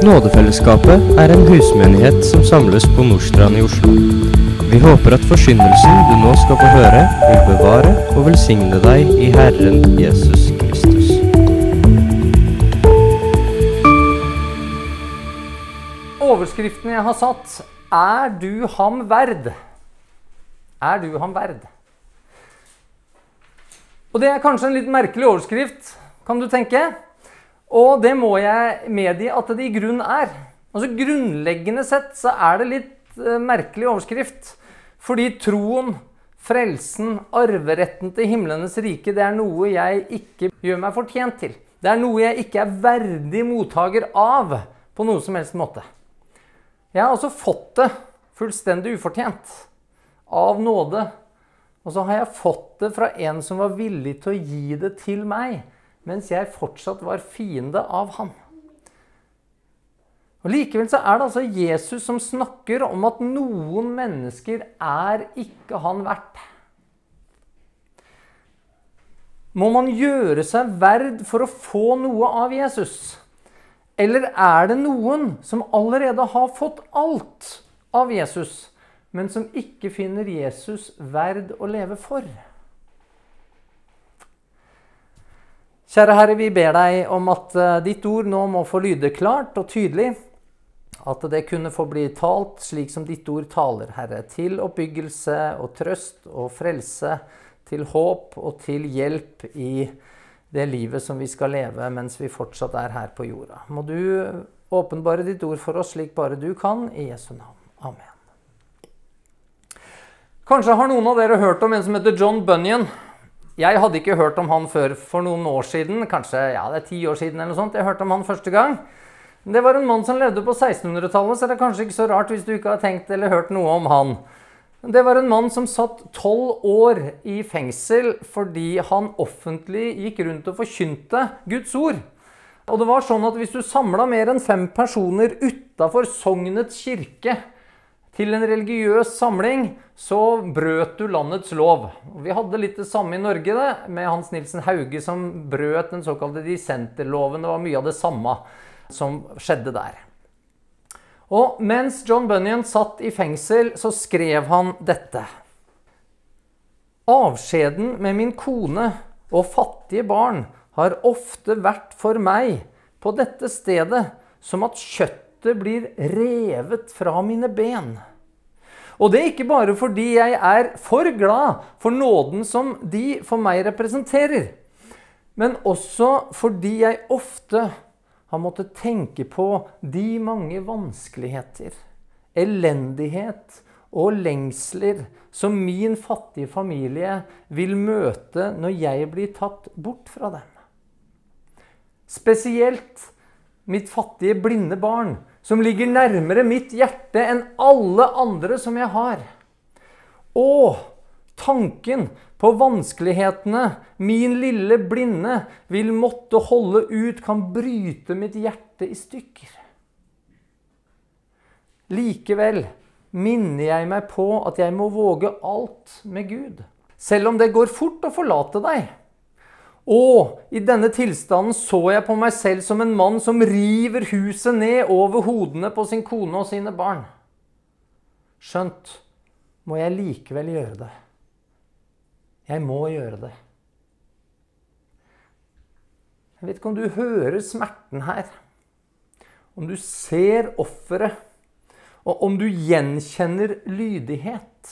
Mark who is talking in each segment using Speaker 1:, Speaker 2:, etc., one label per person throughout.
Speaker 1: Nådefellesskapet er en husmenighet som samles på Nordstrand i Oslo. Vi håper at forsyndelsen du nå skal få høre, vil bevare og velsigne deg i Herren Jesus Kristus.
Speaker 2: Overskriften jeg har satt, er du ham verd? Er du ham verd? Og det er kanskje en litt merkelig overskrift, kan du tenke. Og det må jeg medgi at det i grunnen er. Altså Grunnleggende sett så er det litt uh, merkelig overskrift. Fordi troen, frelsen, arveretten til himlenes rike, det er noe jeg ikke gjør meg fortjent til. Det er noe jeg ikke er verdig mottaker av på noe som helst måte. Jeg har altså fått det fullstendig ufortjent. Av nåde. Og så har jeg fått det fra en som var villig til å gi det til meg mens jeg fortsatt var fiende av ham. Og Likevel så er det altså Jesus som snakker om at noen mennesker er ikke han verdt. Må man gjøre seg verd for å få noe av Jesus? Eller er det noen som allerede har fått alt av Jesus, men som ikke finner Jesus verd å leve for? Kjære Herre, vi ber deg om at eh, ditt ord nå må få lyde klart og tydelig. At det kunne få bli talt slik som ditt ord taler, Herre. Til oppbyggelse og trøst og frelse. Til håp og til hjelp i det livet som vi skal leve mens vi fortsatt er her på jorda. Må du åpenbare ditt ord for oss slik bare du kan, i Jesu navn. Amen. Kanskje har noen av dere hørt om en som heter John Bunyan. Jeg hadde ikke hørt om han før for noen år siden. Kanskje ja, det er ti år siden eller noe sånt. Jeg hørte om han første gang. Det var en mann som levde på 1600-tallet, så det er kanskje ikke så rart hvis du ikke har tenkt eller hørt noe om han. Det var en mann som satt tolv år i fengsel fordi han offentlig gikk rundt og forkynte Guds ord. Og det var sånn at Hvis du samla mer enn fem personer utafor sognets kirke til en religiøs samling, så brøt du landets lov. Vi hadde litt det samme i Norge det, med Hans Nilsen Hauge som brøt den såkalte dissenterloven. Det var mye av det samme som skjedde der. Og mens John Bunyan satt i fengsel, så skrev han dette. Avskjeden med min kone og fattige barn har ofte vært for meg på dette stedet som at kjøttet kjøttet blir revet fra mine ben. Og det er ikke bare fordi jeg er for glad for nåden som de for meg representerer, men også fordi jeg ofte har måttet tenke på de mange vanskeligheter, elendighet og lengsler som min fattige familie vil møte når jeg blir tatt bort fra dem. Spesielt mitt fattige, blinde barn som ligger nærmere mitt hjerte enn alle andre som jeg har. Og tanken på vanskelighetene min lille blinde vil måtte holde ut, kan bryte mitt hjerte i stykker. Likevel minner jeg meg på at jeg må våge alt med Gud. Selv om det går fort å forlate deg. Og i denne tilstanden så jeg på meg selv som en mann som river huset ned over hodene på sin kone og sine barn. Skjønt må jeg likevel gjøre det. Jeg må gjøre det. Jeg vet ikke om du hører smerten her. Om du ser offeret, og om du gjenkjenner lydighet.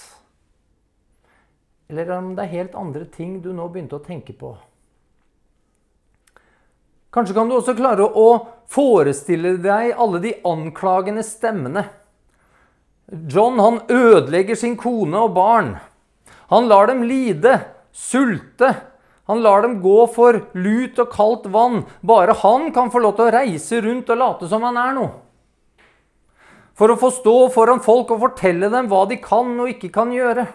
Speaker 2: Eller om det er helt andre ting du nå begynte å tenke på. Kanskje kan du også klare å forestille deg alle de anklagende stemmene. John han ødelegger sin kone og barn. Han lar dem lide, sulte. Han lar dem gå for lut og kaldt vann. Bare han kan få lov til å reise rundt og late som han er noe. For å få stå foran folk og fortelle dem hva de kan og ikke kan gjøre.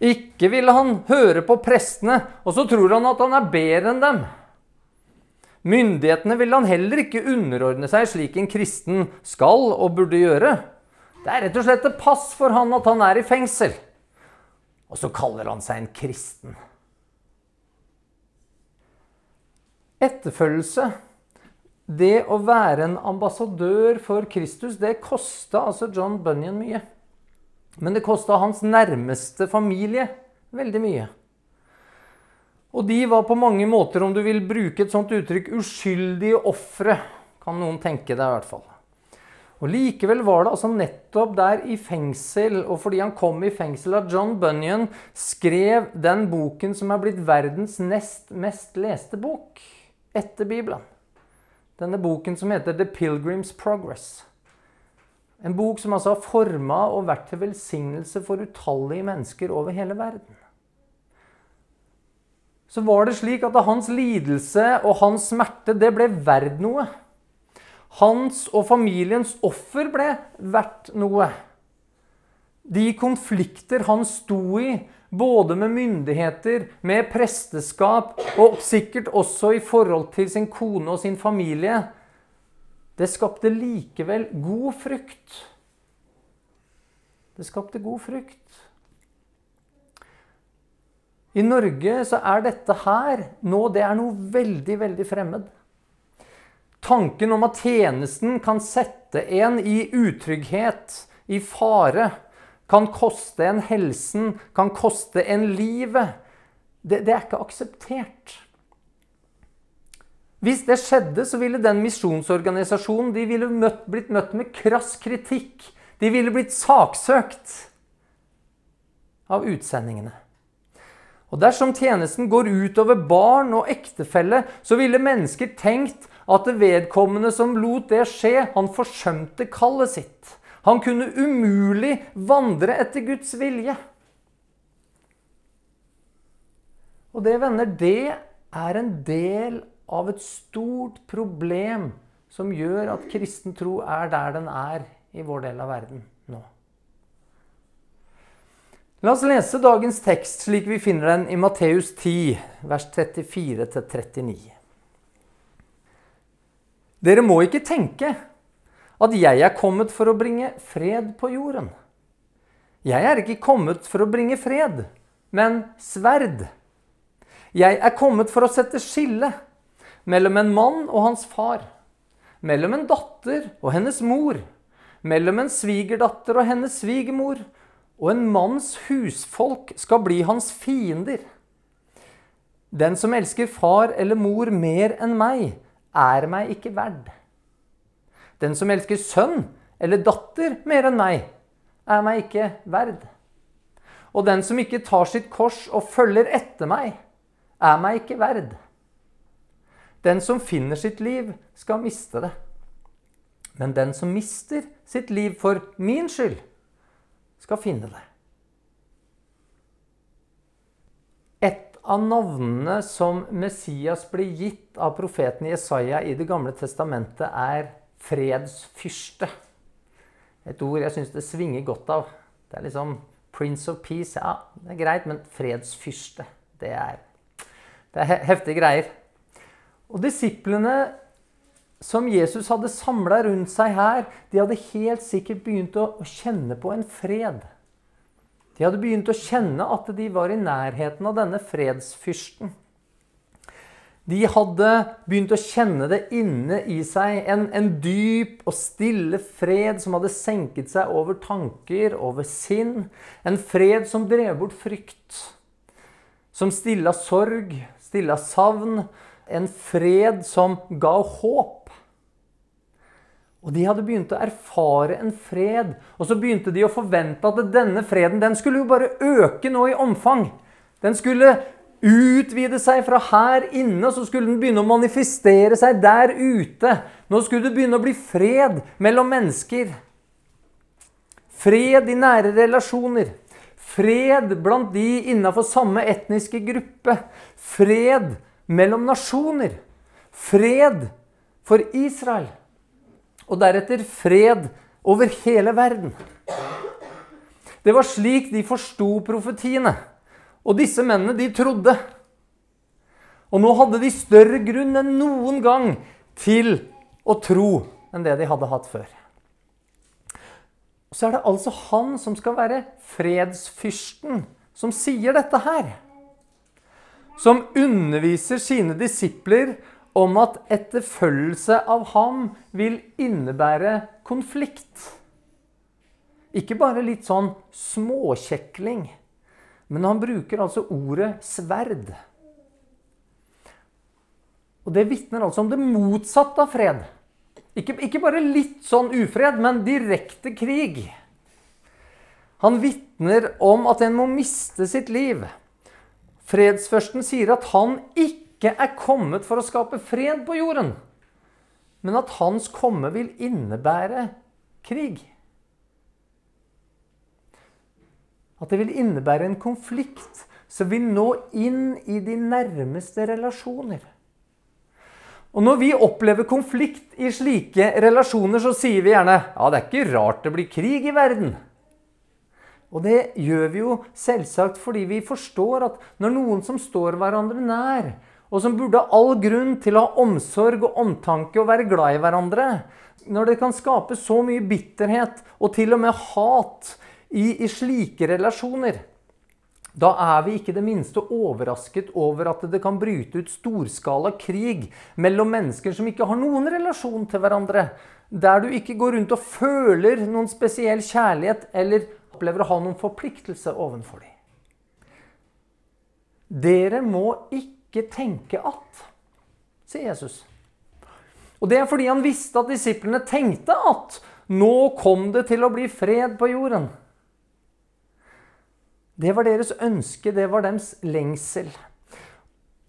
Speaker 2: Ikke ville han høre på prestene, og så tror han at han er bedre enn dem. Myndighetene vil han heller ikke underordne seg slik en kristen skal og burde gjøre. Det er rett og slett et pass for han at han er i fengsel. Og så kaller han seg en kristen. Etterfølgelse, det å være en ambassadør for Kristus, det kosta altså John Bunyan mye. Men det kosta hans nærmeste familie veldig mye. Og de var på mange måter, om du vil bruke et sånt uttrykk, uskyldige ofre. Kan noen tenke deg, i hvert fall. Og Likevel var det altså nettopp der i fengsel, og fordi han kom i fengsel, at John Bunyan skrev den boken som er blitt verdens nest mest leste bok etter Bibelen. Denne boken som heter The Pilgrim's Progress. En bok som altså har forma og vært til velsignelse for utallige mennesker over hele verden. Så var det slik at hans lidelse og hans smerte det ble verd noe. Hans og familiens offer ble verdt noe. De konflikter han sto i, både med myndigheter, med presteskap og sikkert også i forhold til sin kone og sin familie, det skapte likevel god frukt. Det skapte god frukt. I Norge så er dette her nå det er noe veldig, veldig fremmed. Tanken om at tjenesten kan sette en i utrygghet, i fare, kan koste en helsen, kan koste en livet, det, det er ikke akseptert. Hvis det skjedde, så ville den misjonsorganisasjonen de ville møtt, blitt møtt med krass kritikk. De ville blitt saksøkt av utsendingene. Og Dersom tjenesten går utover barn og ektefelle, så ville mennesker tenkt at det vedkommende som lot det skje, han forsømte kallet sitt. Han kunne umulig vandre etter Guds vilje. Og det, venner, det er en del av et stort problem som gjør at kristen tro er der den er i vår del av verden. La oss lese dagens tekst slik vi finner den i Matteus 10, vers 34-39. Dere må ikke tenke at jeg er kommet for å bringe fred på jorden. Jeg er ikke kommet for å bringe fred, men sverd. Jeg er kommet for å sette skille mellom en mann og hans far, mellom en datter og hennes mor, mellom en svigerdatter og hennes svigermor, og en manns husfolk skal bli hans fiender. Den som elsker far eller mor mer enn meg, er meg ikke verd. Den som elsker sønn eller datter mer enn meg, er meg ikke verd. Og den som ikke tar sitt kors og følger etter meg, er meg ikke verd. Den som finner sitt liv, skal miste det. Men den som mister sitt liv for min skyld, skal finne det. Et av navnene som Messias blir gitt av profeten Jesaja i Det gamle testamentet, er fredsfyrste. Et ord jeg syns det svinger godt av. Det er liksom Prince of Peace. Ja, det er greit, men fredsfyrste, det er, det er heftige greier. Og disiplene som Jesus hadde samla rundt seg her, de hadde helt sikkert begynt å kjenne på en fred. De hadde begynt å kjenne at de var i nærheten av denne fredsfyrsten. De hadde begynt å kjenne det inne i seg. En, en, dyp og stille fred som hadde senket seg over tanker, over sinn. En fred som drev bort frykt. Som stilla sorg, stilla savn, en fred som ga håp. Og De hadde begynt å erfare en fred, og så begynte de å forvente at denne freden den skulle jo bare øke nå i omfang. Den skulle utvide seg fra her inne, og så skulle den begynne å manifestere seg der ute. Nå skulle det begynne å bli fred mellom mennesker. Fred i nære relasjoner. Fred blant de innafor samme etniske gruppe. Fred mellom nasjoner. Fred for Israel. Og deretter fred over hele verden. Det var slik de forsto profetiene. Og disse mennene, de trodde. Og nå hadde de større grunn enn noen gang til å tro enn det de hadde hatt før. Og så er det altså han som skal være fredsfyrsten, som sier dette her som underviser sine disipler om at etterfølgelse av ham vil innebære konflikt. Ikke bare litt sånn småkjekling, men han bruker altså ordet sverd. Og det vitner altså om det motsatte av fred. Ikke, ikke bare litt sånn ufred, men direkte krig. Han vitner om at en må miste sitt liv. Fredsførsten sier at han ikke er kommet for å skape fred på jorden, men at hans komme vil innebære krig. At det vil innebære en konflikt som vil nå inn i de nærmeste relasjoner. Og Når vi opplever konflikt i slike relasjoner, så sier vi gjerne ja, det er ikke rart det blir krig i verden. Og det gjør vi jo selvsagt fordi vi forstår at når noen som står hverandre nær, og som burde ha all grunn til å ha omsorg og omtanke og være glad i hverandre, når det kan skape så mye bitterhet og til og med hat i, i slike relasjoner, da er vi ikke det minste overrasket over at det kan bryte ut storskala krig mellom mennesker som ikke har noen relasjon til hverandre. Der du ikke går rundt og føler noen spesiell kjærlighet eller opplever å ha noen forpliktelse overfor dem. Dere må ikke tenke at, sier Jesus. Og Det er fordi han visste at disiplene tenkte at nå kom det til å bli fred på jorden. Det var deres ønske, det var deres lengsel.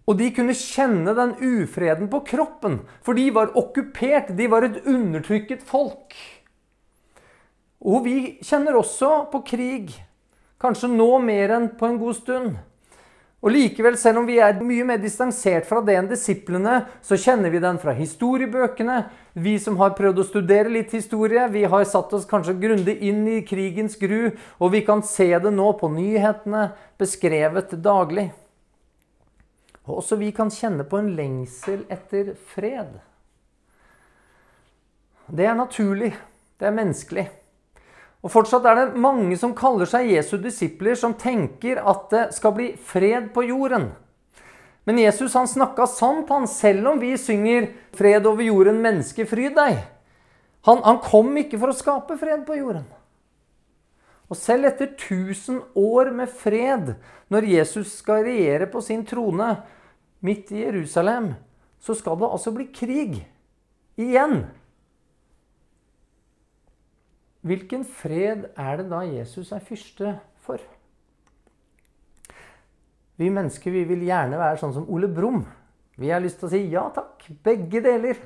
Speaker 2: Og de kunne kjenne den ufreden på kroppen, for de var okkupert. De var et undertrykket folk. Og vi kjenner også på krig. Kanskje nå mer enn på en god stund. Og likevel, selv om vi er mye mer distansert fra det enn disiplene, så kjenner vi den fra historiebøkene. Vi som har prøvd å studere litt historie, vi har satt oss kanskje grundig inn i krigens gru, og vi kan se det nå på nyhetene, beskrevet daglig. Og også vi kan kjenne på en lengsel etter fred. Det er naturlig. Det er menneskelig. Og Fortsatt er det mange som kaller seg Jesu disipler, som tenker at det skal bli fred på jorden. Men Jesus han snakka sant, han, selv om vi synger 'Fred over jorden, menneske, fryd deg'. Han, han kom ikke for å skape fred på jorden. Og selv etter 1000 år med fred, når Jesus skal regjere på sin trone midt i Jerusalem, så skal det altså bli krig. Igjen. Hvilken fred er det da Jesus er fyrste for? Vi mennesker vi vil gjerne være sånn som Ole Brumm. Vi har lyst til å si ja takk, begge deler.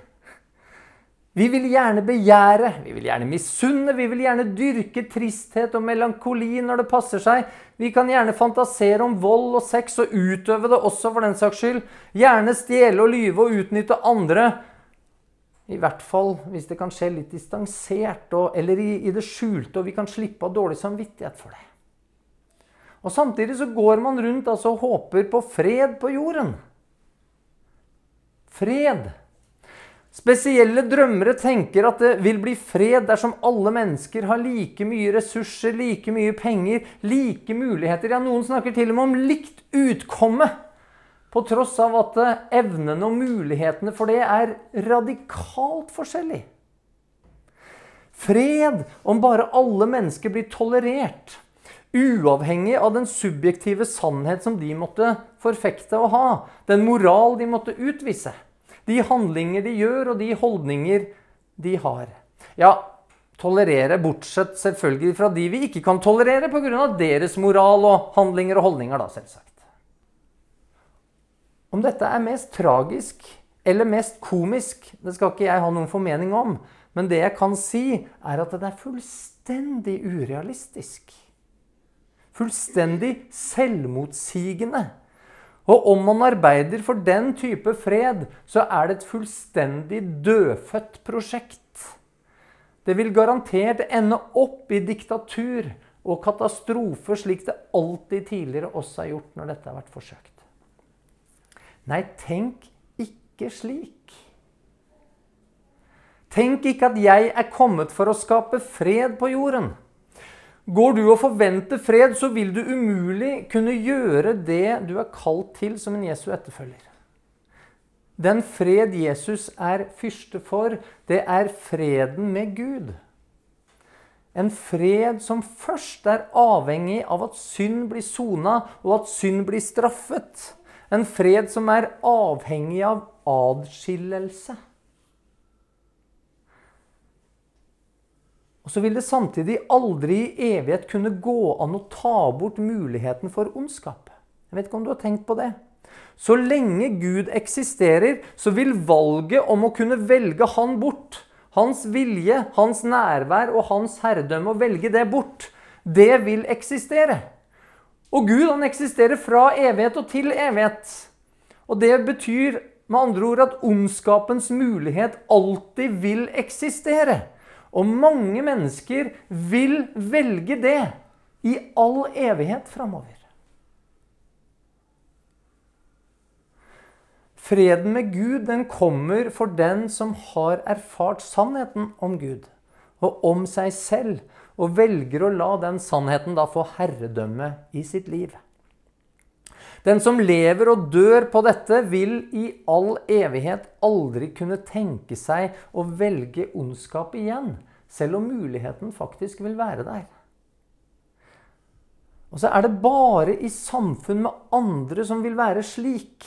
Speaker 2: Vi vil gjerne begjære, vi vil gjerne misunne, vi vil gjerne dyrke tristhet og melankoli når det passer seg. Vi kan gjerne fantasere om vold og sex og utøve det også for den saks skyld. Gjerne stjele og lyve og utnytte andre. I hvert fall hvis det kan skje litt distansert og, eller i, i, det skjulte, og vi kan slippe av dårlig samvittighet for det. Og Samtidig så går man rundt altså, og håper på fred på jorden. Fred. Spesielle drømmere tenker at det vil bli fred dersom alle mennesker har like mye ressurser, like mye penger, like muligheter. Ja, noen snakker til og med om likt utkomme. På tross av at evnene og mulighetene for det er radikalt forskjellig. Fred om bare alle mennesker blir tolerert, uavhengig av den subjektive sannhet som de måtte forfekte og ha, den moral de måtte utvise, de handlinger de gjør, og de holdninger de har. Ja, tolerere, bortsett selvfølgelig fra de vi ikke kan tolerere pga. deres moral og handlinger og holdninger, da, selvsagt. Om dette er mest tragisk eller mest komisk, det skal ikke jeg ha noen formening om. Men det jeg kan si, er at det er fullstendig urealistisk. Fullstendig selvmotsigende. Og om man arbeider for den type fred, så er det et fullstendig dødfødt prosjekt. Det vil garantert ende opp i diktatur og katastrofer, slik det alltid tidligere også er gjort når dette har vært forsøkt. Nei, tenk ikke slik. Tenk ikke at jeg er kommet for å skape fred på jorden. Går du og forventer fred, så vil du umulig kunne gjøre det du er kalt til som en Jesu etterfølger. Den fred Jesus er fyrste for, det er freden med Gud. En fred som først er avhengig av at synd blir sona, og at synd blir straffet. En fred som er avhengig av adskillelse. Og så vil det samtidig aldri i evighet kunne gå an å ta bort muligheten for ondskap. Jeg vet ikke om du har tenkt på det? Så lenge Gud eksisterer, så vil valget om å kunne velge Han bort, hans vilje, hans nærvær og hans herredømme, å velge det bort, det vil eksistere. Og Gud han eksisterer fra evighet og til evighet. Og det betyr med andre ord at ondskapens mulighet alltid vil eksistere. Og mange mennesker vil velge det i all evighet framover. Freden med Gud den kommer for den som har erfart sannheten om Gud og om seg selv, og velger å la den sannheten da få herredømme i sitt liv. Den som lever og dør på dette, vil i all evighet aldri kunne tenke seg å velge ondskap igjen, selv om muligheten faktisk vil være der. Og så er det bare i samfunn med andre som vil være slik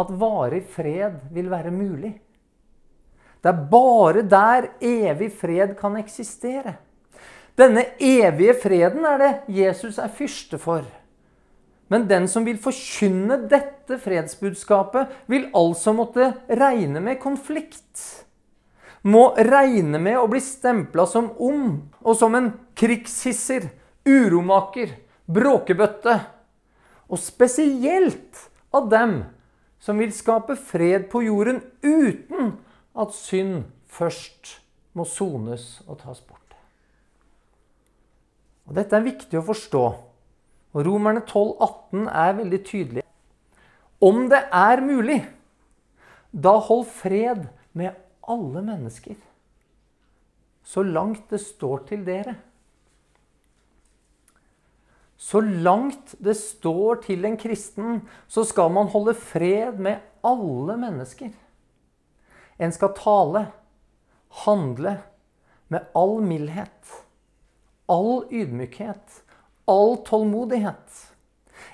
Speaker 2: at varig fred vil være mulig. Det er bare der evig fred kan eksistere. Denne evige freden er det Jesus er fyrste for. Men den som vil forkynne dette fredsbudskapet, vil altså måtte regne med konflikt. Må regne med å bli stempla som ond og som en krigshisser, uromaker, bråkebøtte. Og spesielt av dem som vil skape fred på jorden uten at synd først må sones og tas bort. Og Dette er viktig å forstå. Og Romerne 12, 18 er veldig tydelig. Om det er mulig, da hold fred med alle mennesker. Så langt det står til dere. Så langt det står til en kristen, så skal man holde fred med alle mennesker. En skal tale, handle, med all mildhet, all ydmykhet, all tålmodighet.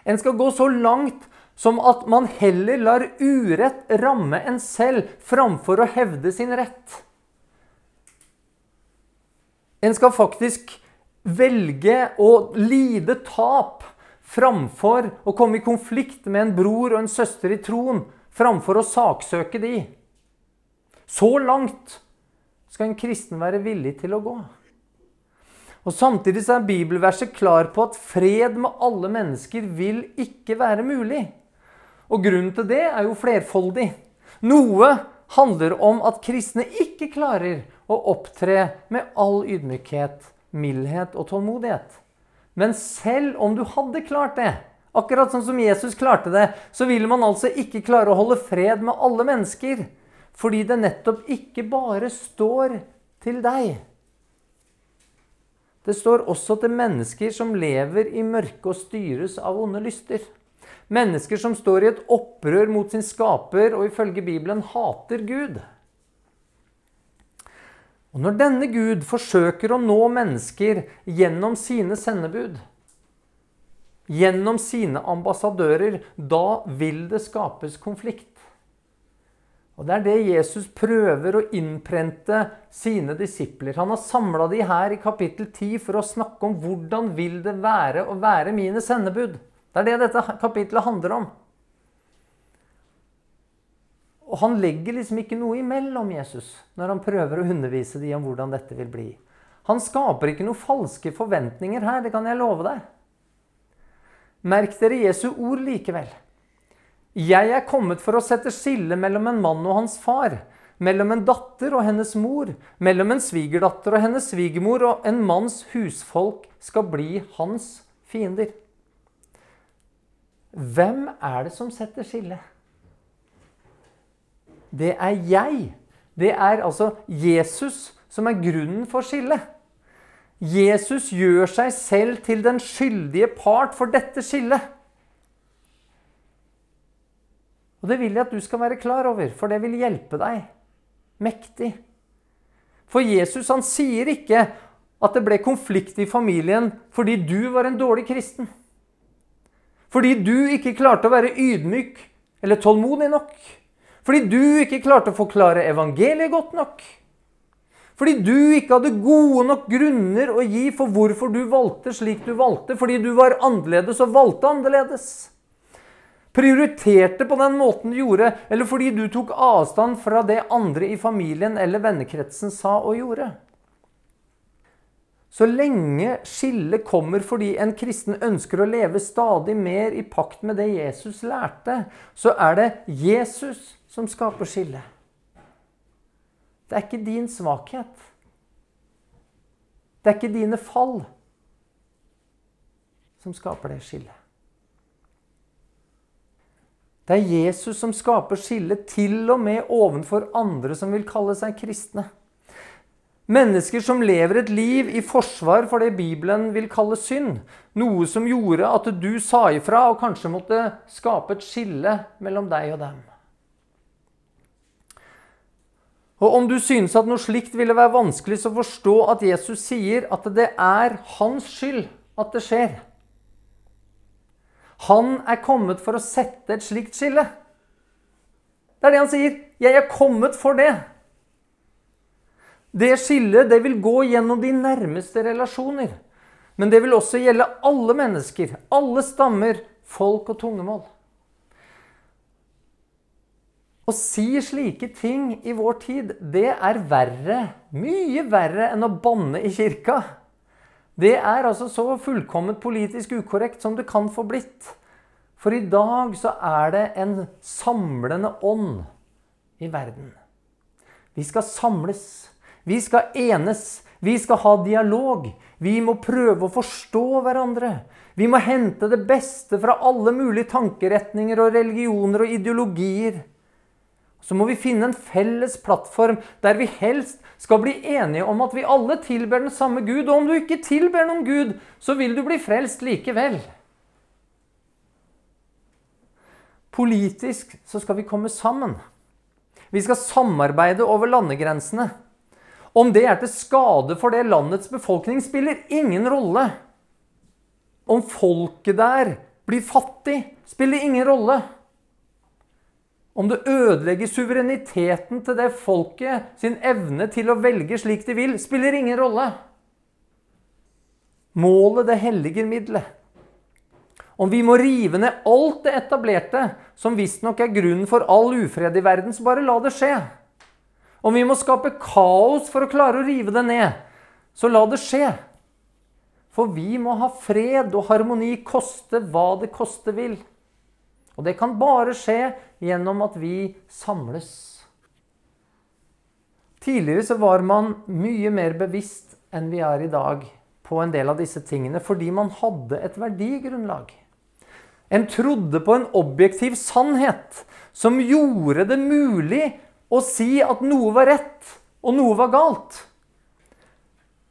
Speaker 2: En skal gå så langt som at man heller lar urett ramme en selv framfor å hevde sin rett. En skal faktisk velge å lide tap framfor å komme i konflikt med en bror og en søster i troen, framfor å saksøke de. Så langt skal en kristen være villig til å gå. Og Samtidig er bibelverset klar på at fred med alle mennesker vil ikke være mulig. Og Grunnen til det er jo flerfoldig. Noe handler om at kristne ikke klarer å opptre med all ydmykhet mildhet og tålmodighet. Men selv om du hadde klart det, akkurat sånn som Jesus klarte det, så vil man altså ikke klare å holde fred med alle mennesker. Fordi det nettopp ikke bare står til deg. Det står også til mennesker som lever i mørke og styres av onde lyster. Mennesker som står i et opprør mot sin skaper og ifølge Bibelen hater Gud. Og når denne Gud forsøker å nå mennesker gjennom sine sendebud, gjennom sine ambassadører, da vil det skapes konflikt. Og Det er det Jesus prøver å innprente sine disipler. Han har samla de her i kapittel 10 for å snakke om hvordan vil det være å være mine sendebud. Det er det dette kapittelet handler om. Og han legger liksom ikke noe imellom Jesus når han prøver å undervise dem om hvordan dette vil bli. Han skaper ikke noen falske forventninger her, det kan jeg love deg. Merk dere Jesu ord likevel. Jeg er kommet for å sette skille mellom en mann og hans far, mellom en datter og hennes mor, mellom en svigerdatter og hennes svigermor, og en manns husfolk skal bli hans fiender. Hvem er det som setter skille? det er jeg. Det er altså Jesus som er grunnen for skillet. Jesus gjør seg selv til den skyldige part for dette skillet. Og det vil jeg at du skal være klar over, for det vil hjelpe deg mektig. For Jesus han sier ikke at det ble konflikt i familien fordi du var en dårlig kristen. Fordi du ikke klarte å være ydmyk eller tålmodig nok. Fordi du ikke klarte å forklare evangeliet godt nok. Fordi du ikke hadde gode nok grunner å gi for hvorfor du valgte slik du valgte. Fordi du var annerledes og valgte annerledes. Prioriterte på den måten du gjorde, eller fordi du tok avstand fra det andre i familien eller vennekretsen sa og gjorde. Så lenge skillet kommer fordi en kristen ønsker å leve stadig mer i pakt med det Jesus lærte, så er det Jesus som skaper skillet. Det er ikke din svakhet. Det er ikke dine fall som skaper det skillet. Det er Jesus som skaper skillet til og med ovenfor andre som vil kalle seg kristne. Mennesker som lever et liv i forsvar for det Bibelen vil kalle synd. Noe som gjorde at du sa ifra og kanskje måtte skape et skille mellom deg og dem. Og Om du synes at noe slikt ville være vanskelig, så forstå at Jesus sier at det er hans skyld at det skjer. Han er kommet for å sette et slikt skille. Det er det han sier. 'Jeg er kommet for det'. Det skillet det vil gå gjennom de nærmeste relasjoner. Men det vil også gjelde alle mennesker, alle stammer, folk og tungemål. Å si slike ting i vår tid, det er verre, mye verre enn å banne i kirka. Det er altså så fullkomment politisk ukorrekt som det kan få blitt. For i dag så er det en samlende ånd i verden. Vi skal samles. Vi skal enes. Vi skal ha dialog. Vi må prøve å forstå hverandre. Vi må hente det beste fra alle mulige tankeretninger og religioner og ideologier. Så må vi finne en felles plattform der vi helst skal bli enige om at vi alle tilber den samme Gud. Og om du ikke tilber noen Gud, så vil du bli frelst likevel. Politisk så skal vi komme sammen. Vi skal samarbeide over landegrensene. Om det er til skade for det landets befolkning, spiller ingen rolle. Om folket der blir fattig, spiller ingen rolle. Om det ødelegger suvereniteten til det folket, sin evne til å velge slik de vil, spiller ingen rolle. Målet, det helliger middelet. Om vi må rive ned alt det etablerte, som visstnok er grunnen for all ufred i verden, så bare la det skje. Om vi må skape kaos for å klare å rive det ned, så la det skje. For vi må ha fred og harmoni, koste hva det koste vil. Og det kan bare skje gjennom at vi samles. Tidligere så var man mye mer bevisst enn vi er i dag på en del av disse tingene, fordi man hadde et verdigrunnlag. En trodde på en objektiv sannhet som gjorde det mulig å si at noe var rett og noe var galt.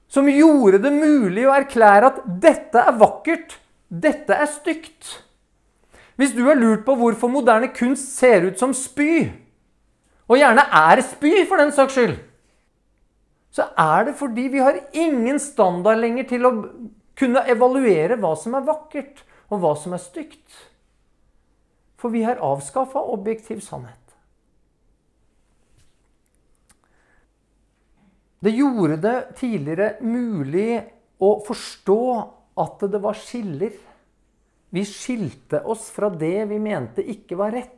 Speaker 2: Som gjorde det mulig å erklære at dette er vakkert, dette er stygt. Hvis du har lurt på hvorfor moderne kunst ser ut som spy, og gjerne er spy for den saks skyld, så er det fordi vi har ingen standard lenger til å kunne evaluere hva som er vakkert, og hva som er stygt. For vi har avskaffa objektiv sannhet. Det gjorde det tidligere mulig å forstå at det var skiller. Vi skilte oss fra det vi mente ikke var rett.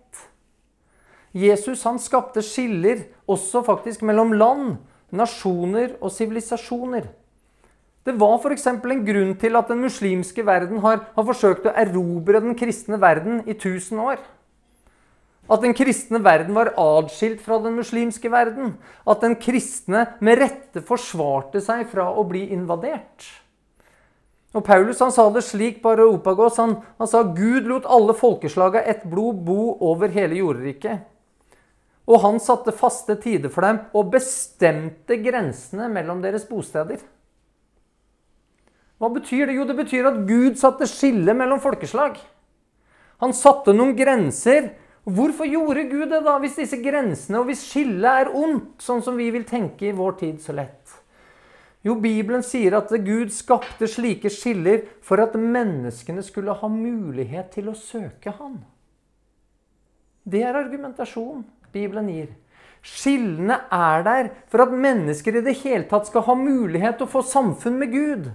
Speaker 2: Jesus han skapte skiller også faktisk mellom land, nasjoner og sivilisasjoner. Det var f.eks. en grunn til at den muslimske verden har, har, forsøkt å erobre den kristne verden i 1000 år. At den kristne verden var adskilt fra den muslimske verden. At den kristne med rette forsvarte seg fra å bli invadert. Og Paulus han sa det slik på Areopagos. Han, han sa Gud lot alle folkeslaga ett blod bo over hele jordriket. Og han satte faste tider for dem og bestemte grensene mellom deres bosteder. Hva betyr det? Jo, det betyr at Gud satte skille mellom folkeslag. Han satte noen grenser, Hvorfor gjorde Gud det, da, hvis disse grensene og hvis skillet er ondt, sånn som vi vil tenke i vår tid så lett? Jo, Bibelen sier at Gud skapte slike skiller for at menneskene skulle ha mulighet til å søke Han. Det er argumentasjon Bibelen gir. Skillene er der for at mennesker i det hele tatt skal ha mulighet til å få samfunn med Gud.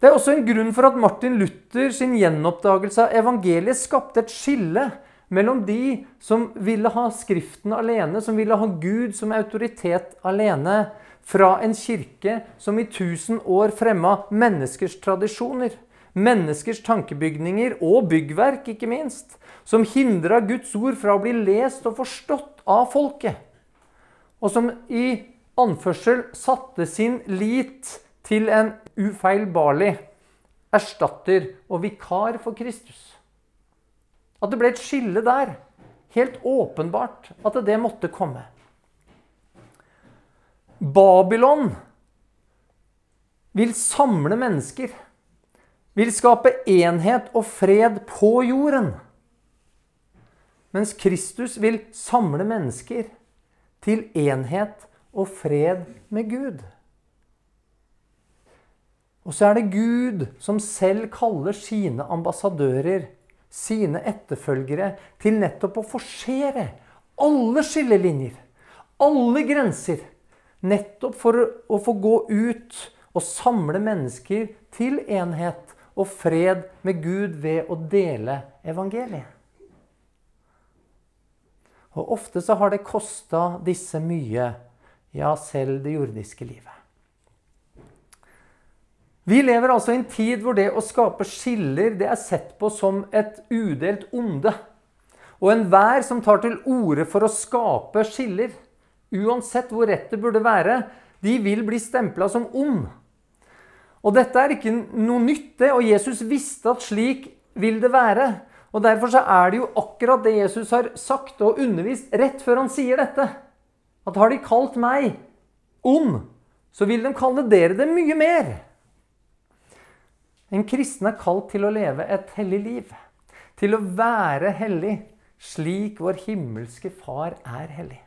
Speaker 2: Det er også en grunn for at Martin Luther sin gjenoppdagelse av evangeliet skapte et skille mellom de som ville ha Skriften alene, som ville ha Gud som autoritet alene, fra en kirke som i tusen år fremma menneskers tradisjoner, menneskers tankebygninger og byggverk, ikke minst, som hindra Guds ord fra å bli lest og forstått av folket, og som i anførsel satte sin lit til en ufeilbarlig erstatter og vikar for Kristus. At det ble et skille der. Helt åpenbart at det måtte komme. Babylon vil samle mennesker. Vil skape enhet og fred på jorden. Mens Kristus vil samle mennesker til enhet og fred med Gud. Og så er det Gud som selv kaller sine ambassadører sine etterfølgere til nettopp å forsere alle skillelinjer, alle grenser. Nettopp for å få gå ut og samle mennesker til enhet og fred med Gud ved å dele evangeliet. Og ofte så har det kosta disse mye, ja, selv det jordiske livet. Vi lever altså i en tid hvor det å skape skiller det er sett på som et udelt onde. Og enhver som tar til orde for å skape skiller, uansett hvor rett det burde være, de vil bli stempla som ond. Og dette er ikke noe nytt, det, og Jesus visste at slik vil det være. Og Derfor så er det jo akkurat det Jesus har sagt og undervist rett før han sier dette. At har de kalt meg ond, så vil de kalle dere det mye mer. En kristen er kalt til å leve et hellig liv. Til å være hellig slik vår himmelske Far er hellig.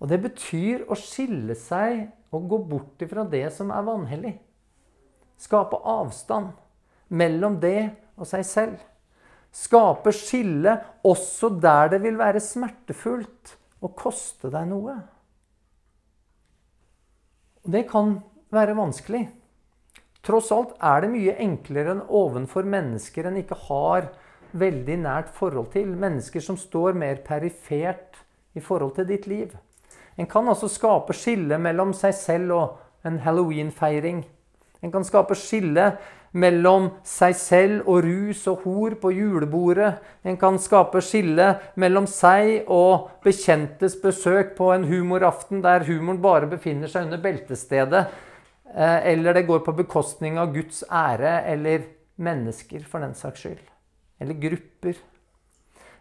Speaker 2: Og det betyr å skille seg og gå bort ifra det som er vanhellig. Skape avstand mellom det og seg selv. Skape skille også der det vil være smertefullt og koste deg noe. Og det kan være vanskelig. Tross alt er det mye enklere enn ovenfor mennesker en ikke har veldig nært forhold til. Mennesker som står mer perifert i forhold til ditt liv. En kan altså skape skille mellom seg selv og en halloweenfeiring. En kan skape skille mellom seg selv og rus og hor på julebordet. En kan skape skille mellom seg og bekjentes besøk på en humoraften der humoren bare befinner seg under beltestedet. Eh, eller det går på bekostning av Guds ære eller mennesker, for den saks skyld. Eller grupper.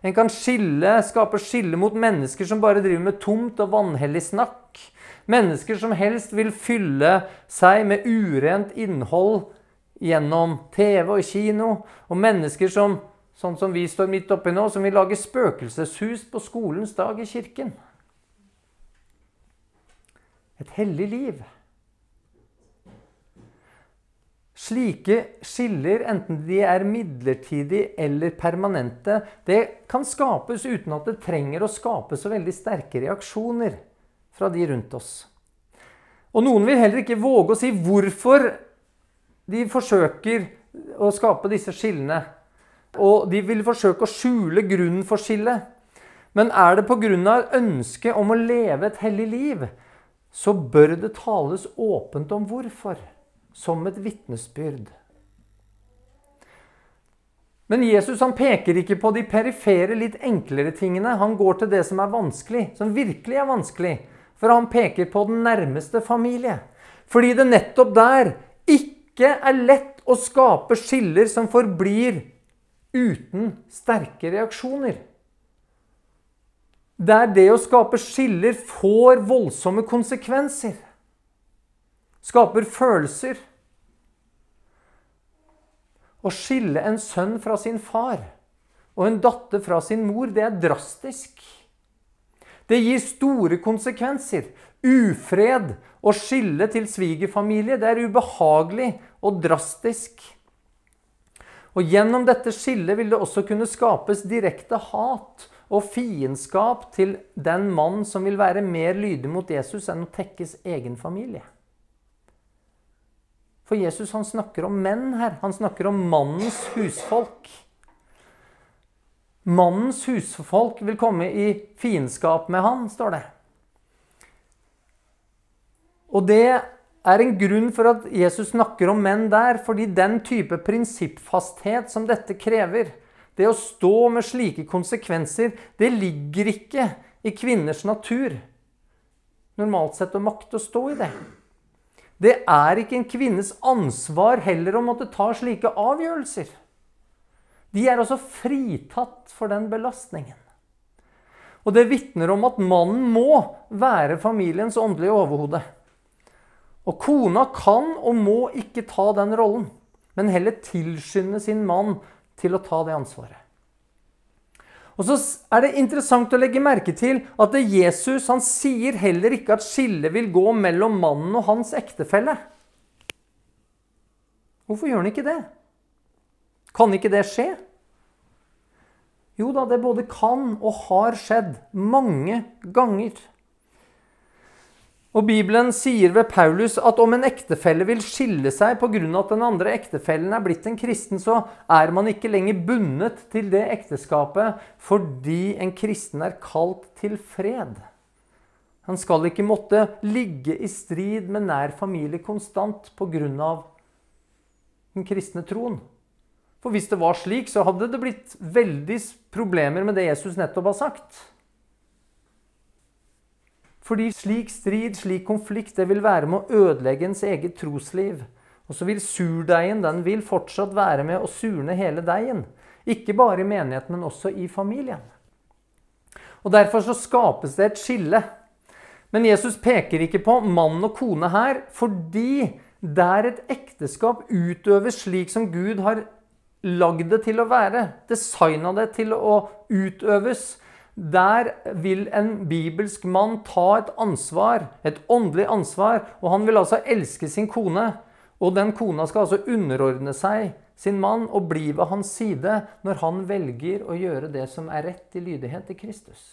Speaker 2: En kan skille, skape skille mot mennesker som bare driver med tomt og vanhellig snakk. Mennesker som helst vil fylle seg med urent innhold gjennom TV og kino. Og mennesker som, sånn som vi står midt oppi nå, som vil lage spøkelseshus på skolens dag i kirken. Et hellig liv. Slike skiller, enten de er midlertidige eller permanente, det kan skapes uten at det trenger å skape så veldig sterke reaksjoner fra de rundt oss. Og noen vil heller ikke våge å si hvorfor de forsøker å skape disse skillene. Og de vil forsøke å skjule grunnen for skillet. Men er det pga. ønsket om å leve et hellig liv, så bør det tales åpent om hvorfor som et vitnesbyrd. Men Jesus han peker ikke på de perifere, litt enklere tingene. Han går til det som er vanskelig, som virkelig er vanskelig. For han peker på den nærmeste familie. Fordi det nettopp der ikke er lett å skape skiller som forblir uten sterke reaksjoner. Der det å skape skiller får voldsomme konsekvenser skaper følelser. Å skille en sønn fra sin far og en datter fra sin mor, det er drastisk. Det gir store konsekvenser. Ufred å skille til svigerfamilie, det er ubehagelig og drastisk. Og Gjennom dette skillet vil det også kunne skapes direkte hat og fiendskap til den mann som vil være mer lydig mot Jesus enn å tekkes egen familie. For Jesus han snakker om menn her. Han snakker om mannens husfolk. Mannens husfolk vil komme i fiendskap med han, står det. Og det er en grunn for at Jesus snakker om menn der, fordi den type prinsippfasthet som dette krever, det å stå med slike konsekvenser, det ligger ikke i kvinners natur normalt sett å makte å stå i det. Det er ikke en kvinnes ansvar heller å måtte ta slike avgjørelser. De er altså fritatt for den belastningen. Og det vitner om at mannen må være familiens åndelige overhode. Og kona kan og må ikke ta den rollen, men heller tilskynde sin mann til å ta det ansvaret. Og så er det interessant å legge merke til at Jesus han sier heller ikke at skillet vil gå mellom mannen og hans ektefelle. Hvorfor gjør han ikke det? Kan ikke det skje? Jo da, det både kan og har skjedd mange ganger. Og Bibelen sier ved Paulus at om en ektefelle vil skille seg pga. at den andre ektefellen er blitt en kristen, så er man ikke lenger bundet til det ekteskapet fordi en kristen er kalt til fred. Han skal ikke måtte ligge i strid med nær familie konstant pga. den kristne troen. For hvis det var slik, så hadde det blitt veldig problemer med det Jesus nettopp har sagt. Fordi slik strid, slik konflikt, det vil være med å ødelegge ens eget trosliv. Og så vil surdeigen den vil fortsatt være med å surne hele deigen. Ikke bare i menigheten, men også i familien. Og Derfor så skapes det et skille. Men Jesus peker ikke på mann og kone her, fordi der et ekteskap utøves slik som Gud har lagd det til å være, designa det til å utøves, der vil en bibelsk mann ta et ansvar, et åndelig ansvar, og han vil altså elske sin kone. Og den kona skal altså underordne seg sin mann og bli ved hans side når han velger å gjøre det som er rett i lydighet til Kristus.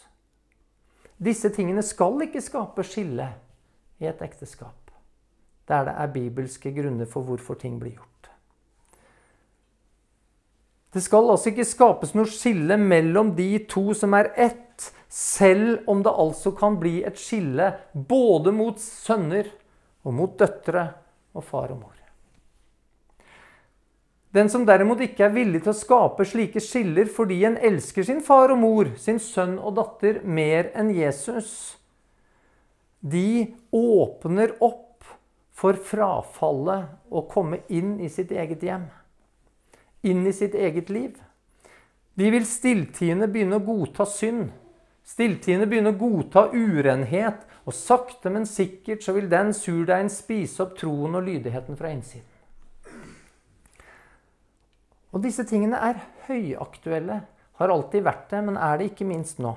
Speaker 2: Disse tingene skal ikke skape skille i et ekteskap der det er bibelske grunner for hvorfor ting blir gjort. Det skal altså ikke skapes noe skille mellom de to som er ett, selv om det altså kan bli et skille både mot sønner og mot døtre og far og mor. Den som derimot ikke er villig til å skape slike skiller fordi en elsker sin far og mor, sin sønn og datter, mer enn Jesus, de åpner opp for frafallet å komme inn i sitt eget hjem inn i sitt eget liv. De vil stilltiende begynne å godta synd. Stilltiende begynne å godta urenhet. Og sakte, men sikkert så vil den surdeigen spise opp troen og lydigheten fra innsiden. Og disse tingene er høyaktuelle. Har alltid vært det, men er det ikke minst nå.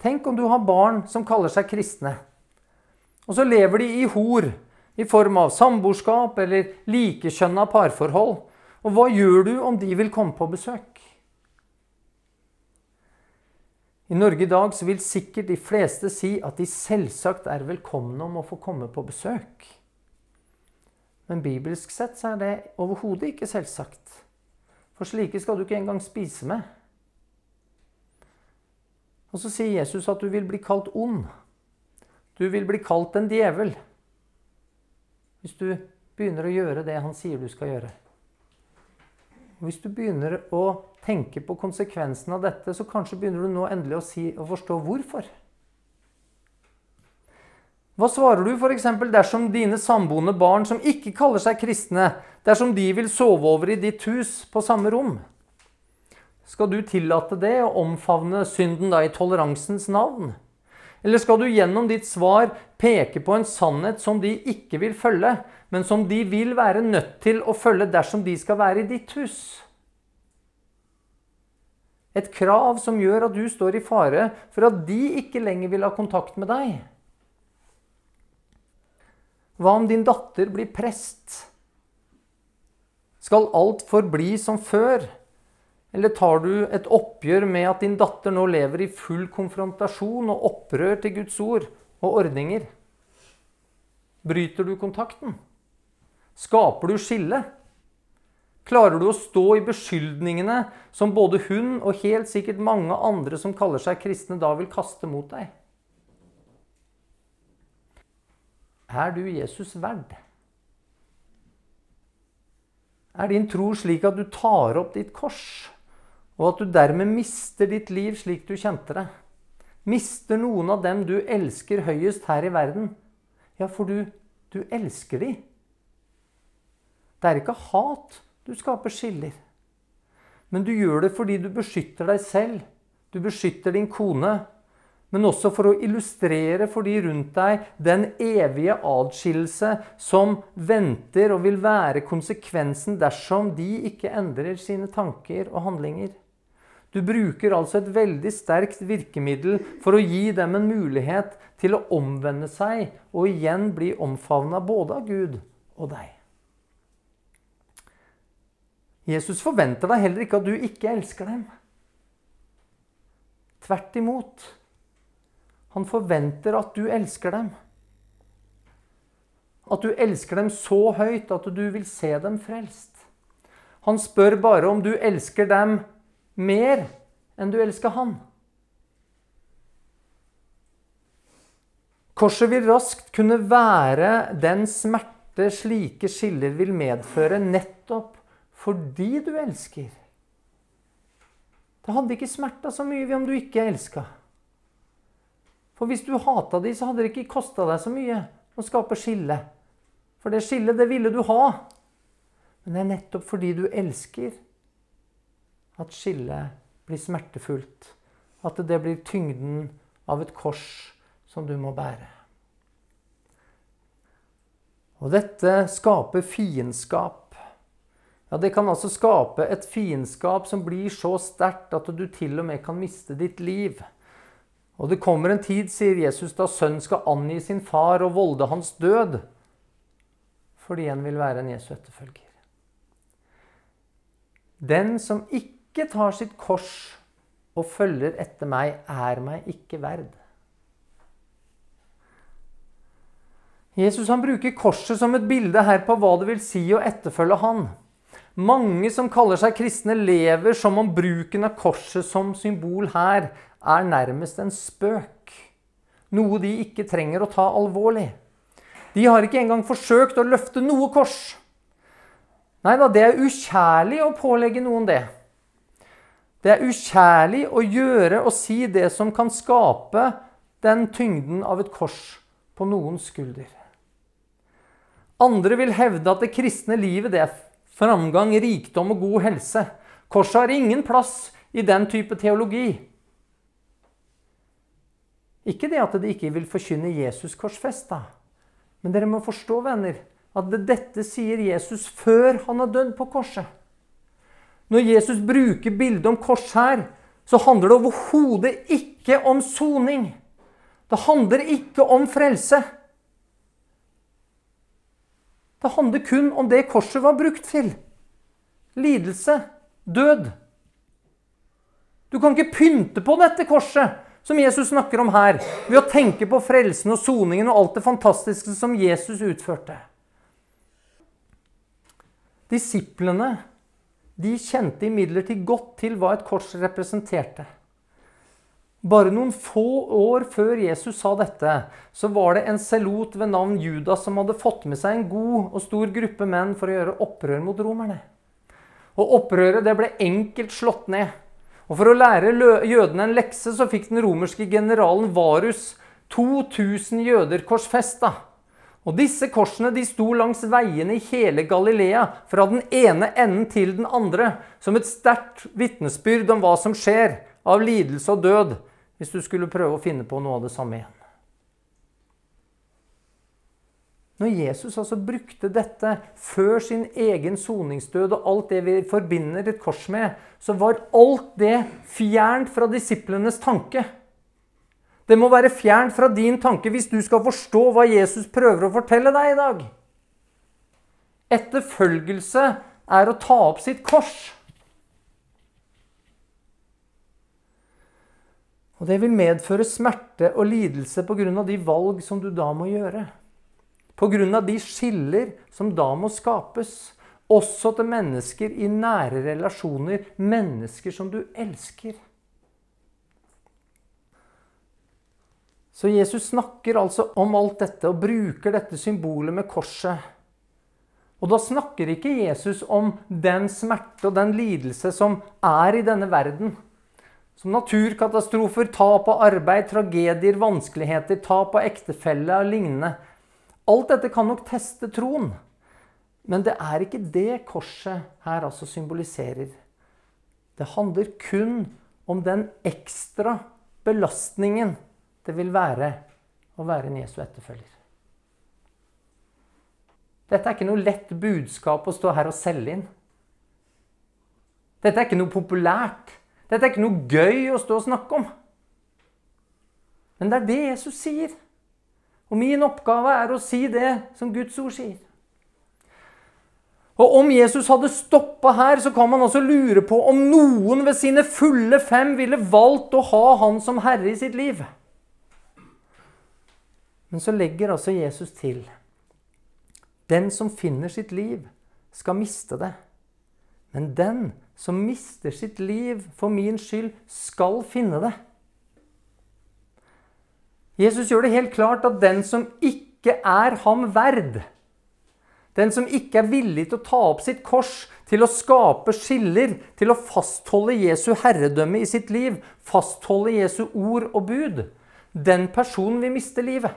Speaker 2: Tenk om du har barn som kaller seg kristne. Og så lever de i hor i form av samboerskap eller likekjønna parforhold. Og hva gjør du om de vil komme på besøk? I Norge i dag så vil sikkert de fleste si at de selvsagt er velkomne om å få komme på besøk. Men bibelsk sett så er det overhodet ikke selvsagt. For slike skal du ikke engang spise med. Og så sier Jesus at du vil bli kalt ond. Du vil bli kalt en djevel. Hvis du begynner å gjøre det han sier du skal gjøre. Hvis du begynner å tenke på konsekvensen av dette, så kanskje begynner du nå endelig å, si, å forstå hvorfor. Hva svarer du f.eks. dersom dine samboende barn som ikke kaller seg kristne, dersom de vil sove over i ditt hus på samme rom? Skal du tillate det og omfavne synden da i toleransens navn? Eller skal du gjennom ditt svar peke på en sannhet som de ikke vil følge, men som de vil være nødt til å følge dersom de skal være i ditt hus? Et krav som gjør at du står i fare for at de ikke lenger vil ha kontakt med deg. Hva om din datter blir prest? Skal alt forbli som før? Eller tar du et oppgjør med at din datter nå lever i full konfrontasjon og opprør til Guds ord og ordninger? Bryter du kontakten? Skaper du skille? Klarer du å stå i beskyldningene som både hun og helt sikkert mange andre som kaller seg kristne, da vil kaste mot deg? Er du Jesus verd? Er din tro slik at du tar opp ditt kors, og at du dermed mister ditt liv slik du kjente det? Mister noen av dem du elsker høyest her i verden? Ja, for du, du elsker de. Det er ikke hat du skaper skiller. Men du gjør det fordi du beskytter deg selv. Du beskytter din kone. Men også for å illustrere for de rundt deg den evige adskillelse som venter og vil være konsekvensen dersom de ikke endrer sine tanker og handlinger. Du bruker altså et veldig sterkt virkemiddel for å gi dem en mulighet til å omvende seg og igjen bli omfavna både av Gud og deg. Jesus forventer deg heller ikke at du ikke elsker dem. Tvert imot. Han forventer at du elsker dem. At du elsker dem så høyt at du vil se dem frelst. Han spør bare om du elsker dem mer enn du elsker han. Korset vil raskt kunne være den smerte slike skiller vil medføre, nettopp fordi du elsker. Det hadde ikke smerta så mye om du ikke elska. For hvis du hata de, så hadde det ikke kosta deg så mye å skape skille. For det skillet, det ville du ha. Men det er nettopp fordi du elsker, at skillet blir smertefullt. At det blir tyngden av et kors som du må bære. Og dette skaper fiendskap ja, Det kan altså skape et fiendskap som blir så sterkt at du til og med kan miste ditt liv. Og det kommer en tid, sier Jesus, da sønnen skal angi sin far og volde hans død. Fordi en vil være en Jesu etterfølger. Den som ikke tar sitt kors og følger etter meg, er meg ikke verd. Jesus han bruker korset som et bilde her på hva det vil si å etterfølge han. Mange som kaller seg kristne, lever som om bruken av korset som symbol her er nærmest en spøk. Noe de ikke trenger å ta alvorlig. De har ikke engang forsøkt å løfte noe kors. Nei da, det er ukjærlig å pålegge noen det. Det er ukjærlig å gjøre og si det som kan skape den tyngden av et kors på noens skulder. Andre vil hevde at det kristne livet det er framgang, rikdom og god helse. Korset har ingen plass i den type teologi. Ikke det at de ikke vil forkynne Jesus korsfesta. Men dere må forstå, venner, at dette sier Jesus før han har dødd på korset. Når Jesus bruker bildet om kors her, så handler det overhodet ikke om soning. Det handler ikke om frelse. Det handler kun om det korset var brukt til. Lidelse. Død. Du kan ikke pynte på dette korset som Jesus snakker om her, ved å tenke på frelsen og soningen og alt det fantastiske som Jesus utførte. Disiplene de kjente imidlertid godt til hva et kors representerte. Bare noen få år før Jesus sa dette, så var det en selot ved navn Judas som hadde fått med seg en god og stor gruppe menn for å gjøre opprør mot romerne. Og Opprøret det ble enkelt slått ned. Og For å lære jødene en lekse så fikk den romerske generalen Varus 2000 jøder korsfesta. Og Disse korsene de sto langs veiene i hele Galilea, fra den ene enden til den andre, som et sterkt vitnesbyrd om hva som skjer av lidelse og død hvis du skulle prøve å finne på noe av det samme igjen. Når Jesus altså brukte dette før sin egen soningsdød og alt det vi forbinder et kors med, så var alt det fjernt fra disiplenes tanke. Det må være fjernt fra din tanke hvis du skal forstå hva Jesus prøver å fortelle deg i dag. Etterfølgelse er å ta opp sitt kors. Og det vil medføre smerte og lidelse pga. de valg som du da må gjøre. Pga. de skiller som da må skapes, også til mennesker i nære relasjoner, mennesker som du elsker. Så Jesus snakker altså om alt dette og bruker dette symbolet med korset. Og da snakker ikke Jesus om den smerte og den lidelse som er i denne verden. Som naturkatastrofer, tap av arbeid, tragedier, vanskeligheter, tap av ektefelle og lignende. Alt dette kan nok teste troen. Men det er ikke det korset her altså symboliserer. Det handler kun om den ekstra belastningen det vil være å være en Jesu etterfølger. Dette er ikke noe lett budskap å stå her og selge inn. Dette er ikke noe populært. Dette er ikke noe gøy å stå og snakke om. Men det er det Jesus sier. Og min oppgave er å si det som Guds ord sier. Og Om Jesus hadde stoppa her, så kan man også lure på om noen ved sine fulle fem ville valgt å ha han som herre i sitt liv. Men så legger altså Jesus til Den som finner sitt liv, skal miste det. Men den som mister sitt liv for min skyld, skal finne det. Jesus gjør det helt klart at den som ikke er ham verd, den som ikke er villig til å ta opp sitt kors, til å skape skiller, til å fastholde Jesu herredømme i sitt liv, fastholde Jesu ord og bud, den personen vil miste livet.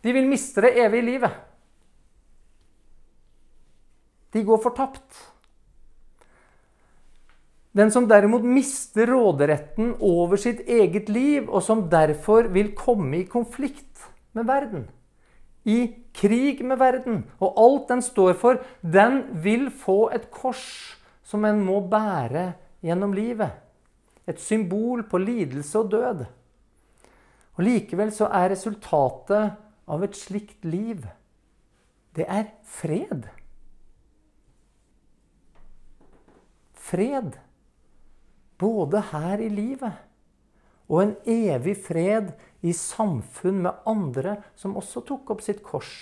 Speaker 2: De vil miste det evige livet. De går fortapt. Den som derimot mister råderetten over sitt eget liv, og som derfor vil komme i konflikt med verden, i krig med verden, og alt den står for, den vil få et kors som en må bære gjennom livet. Et symbol på lidelse og død. Og Likevel så er resultatet av et slikt liv, det er fred. Fred både her i livet og en evig fred i samfunn med andre som også tok opp sitt kors,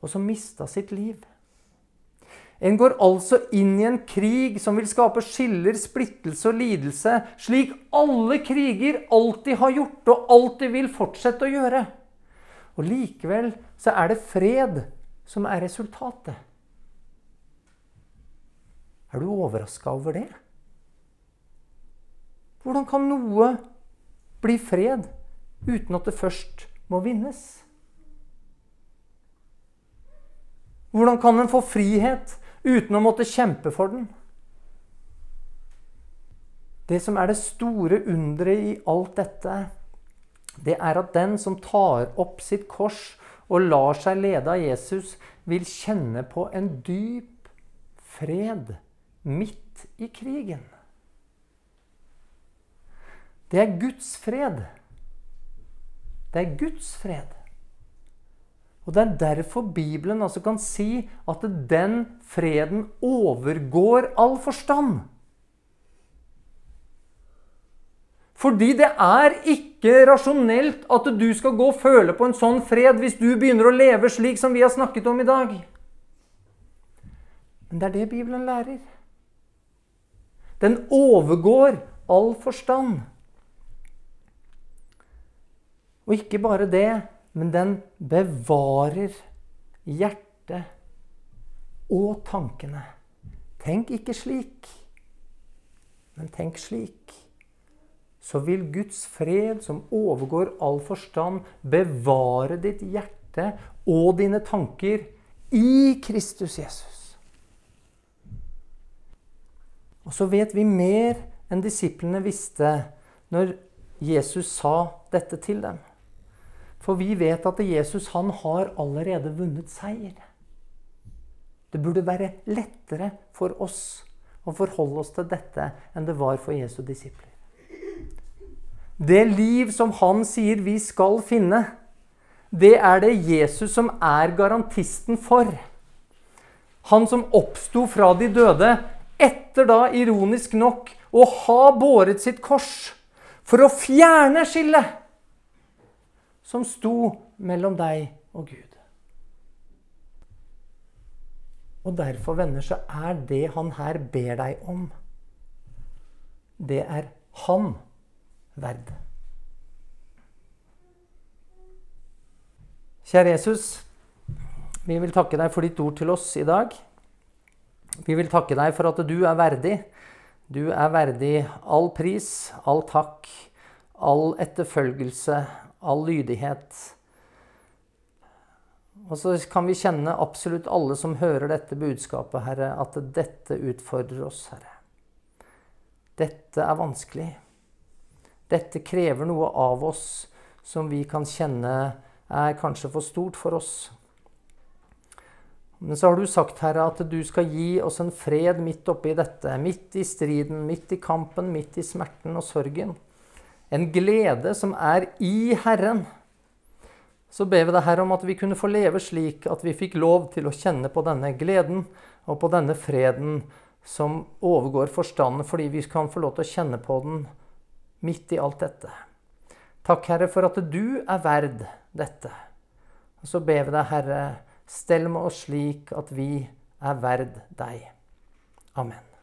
Speaker 2: og som mista sitt liv. En går altså inn i en krig som vil skape skiller, splittelse og lidelse, slik alle kriger alltid har gjort og alltid vil fortsette å gjøre. Og likevel så er det fred som er resultatet. Er du overraska over det? Hvordan kan noe bli fred uten at det først må vinnes? Hvordan kan en få frihet uten å måtte kjempe for den? Det som er det store underet i alt dette, det er at den som tar opp sitt kors og lar seg lede av Jesus, vil kjenne på en dyp fred midt i krigen. Det er Guds fred. Det er Guds fred. Og Det er derfor Bibelen altså kan si at den freden overgår all forstand. Fordi det er ikke rasjonelt at du skal gå og føle på en sånn fred hvis du begynner å leve slik som vi har snakket om i dag. Men det er det Bibelen lærer. Den overgår all forstand. Og ikke bare det, men den bevarer hjertet og tankene. Tenk ikke slik, men tenk slik. Så vil Guds fred, som overgår all forstand, bevare ditt hjerte og dine tanker i Kristus Jesus. Og så vet vi mer enn disiplene visste når Jesus sa dette til dem. For vi vet at Jesus han har allerede vunnet seier. Det burde være lettere for oss å forholde oss til dette enn det var for Jesu disipler. Det liv som han sier vi skal finne, det er det Jesus som er garantisten for. Han som oppsto fra de døde, etter da ironisk nok å ha båret sitt kors for å fjerne skillet som sto mellom deg og Gud. Og derfor, venner, så er det han her ber deg om, det er han verd. Kjære Jesus, vi vil takke deg for ditt ord til oss i dag. Vi vil takke deg for at du er verdig. Du er verdig all pris, all takk, all etterfølgelse, all lydighet. Og så kan vi kjenne absolutt alle som hører dette budskapet, Herre, at dette utfordrer oss, Herre. Dette er vanskelig. Dette krever noe av oss som vi kan kjenne er kanskje for stort for oss. Men så har du sagt, Herre, at du skal gi oss en fred midt oppi dette. Midt i striden, midt i kampen, midt i smerten og sorgen. En glede som er i Herren så ber vi deg, Herre, om at vi kunne få leve slik at vi fikk lov til å kjenne på denne gleden og på denne freden som overgår forstanden, fordi vi kan få lov til å kjenne på den midt i alt dette. Takk, Herre, for at du er verd dette. Og så ber vi deg, Herre, stell med oss slik at vi er verd deg. Amen.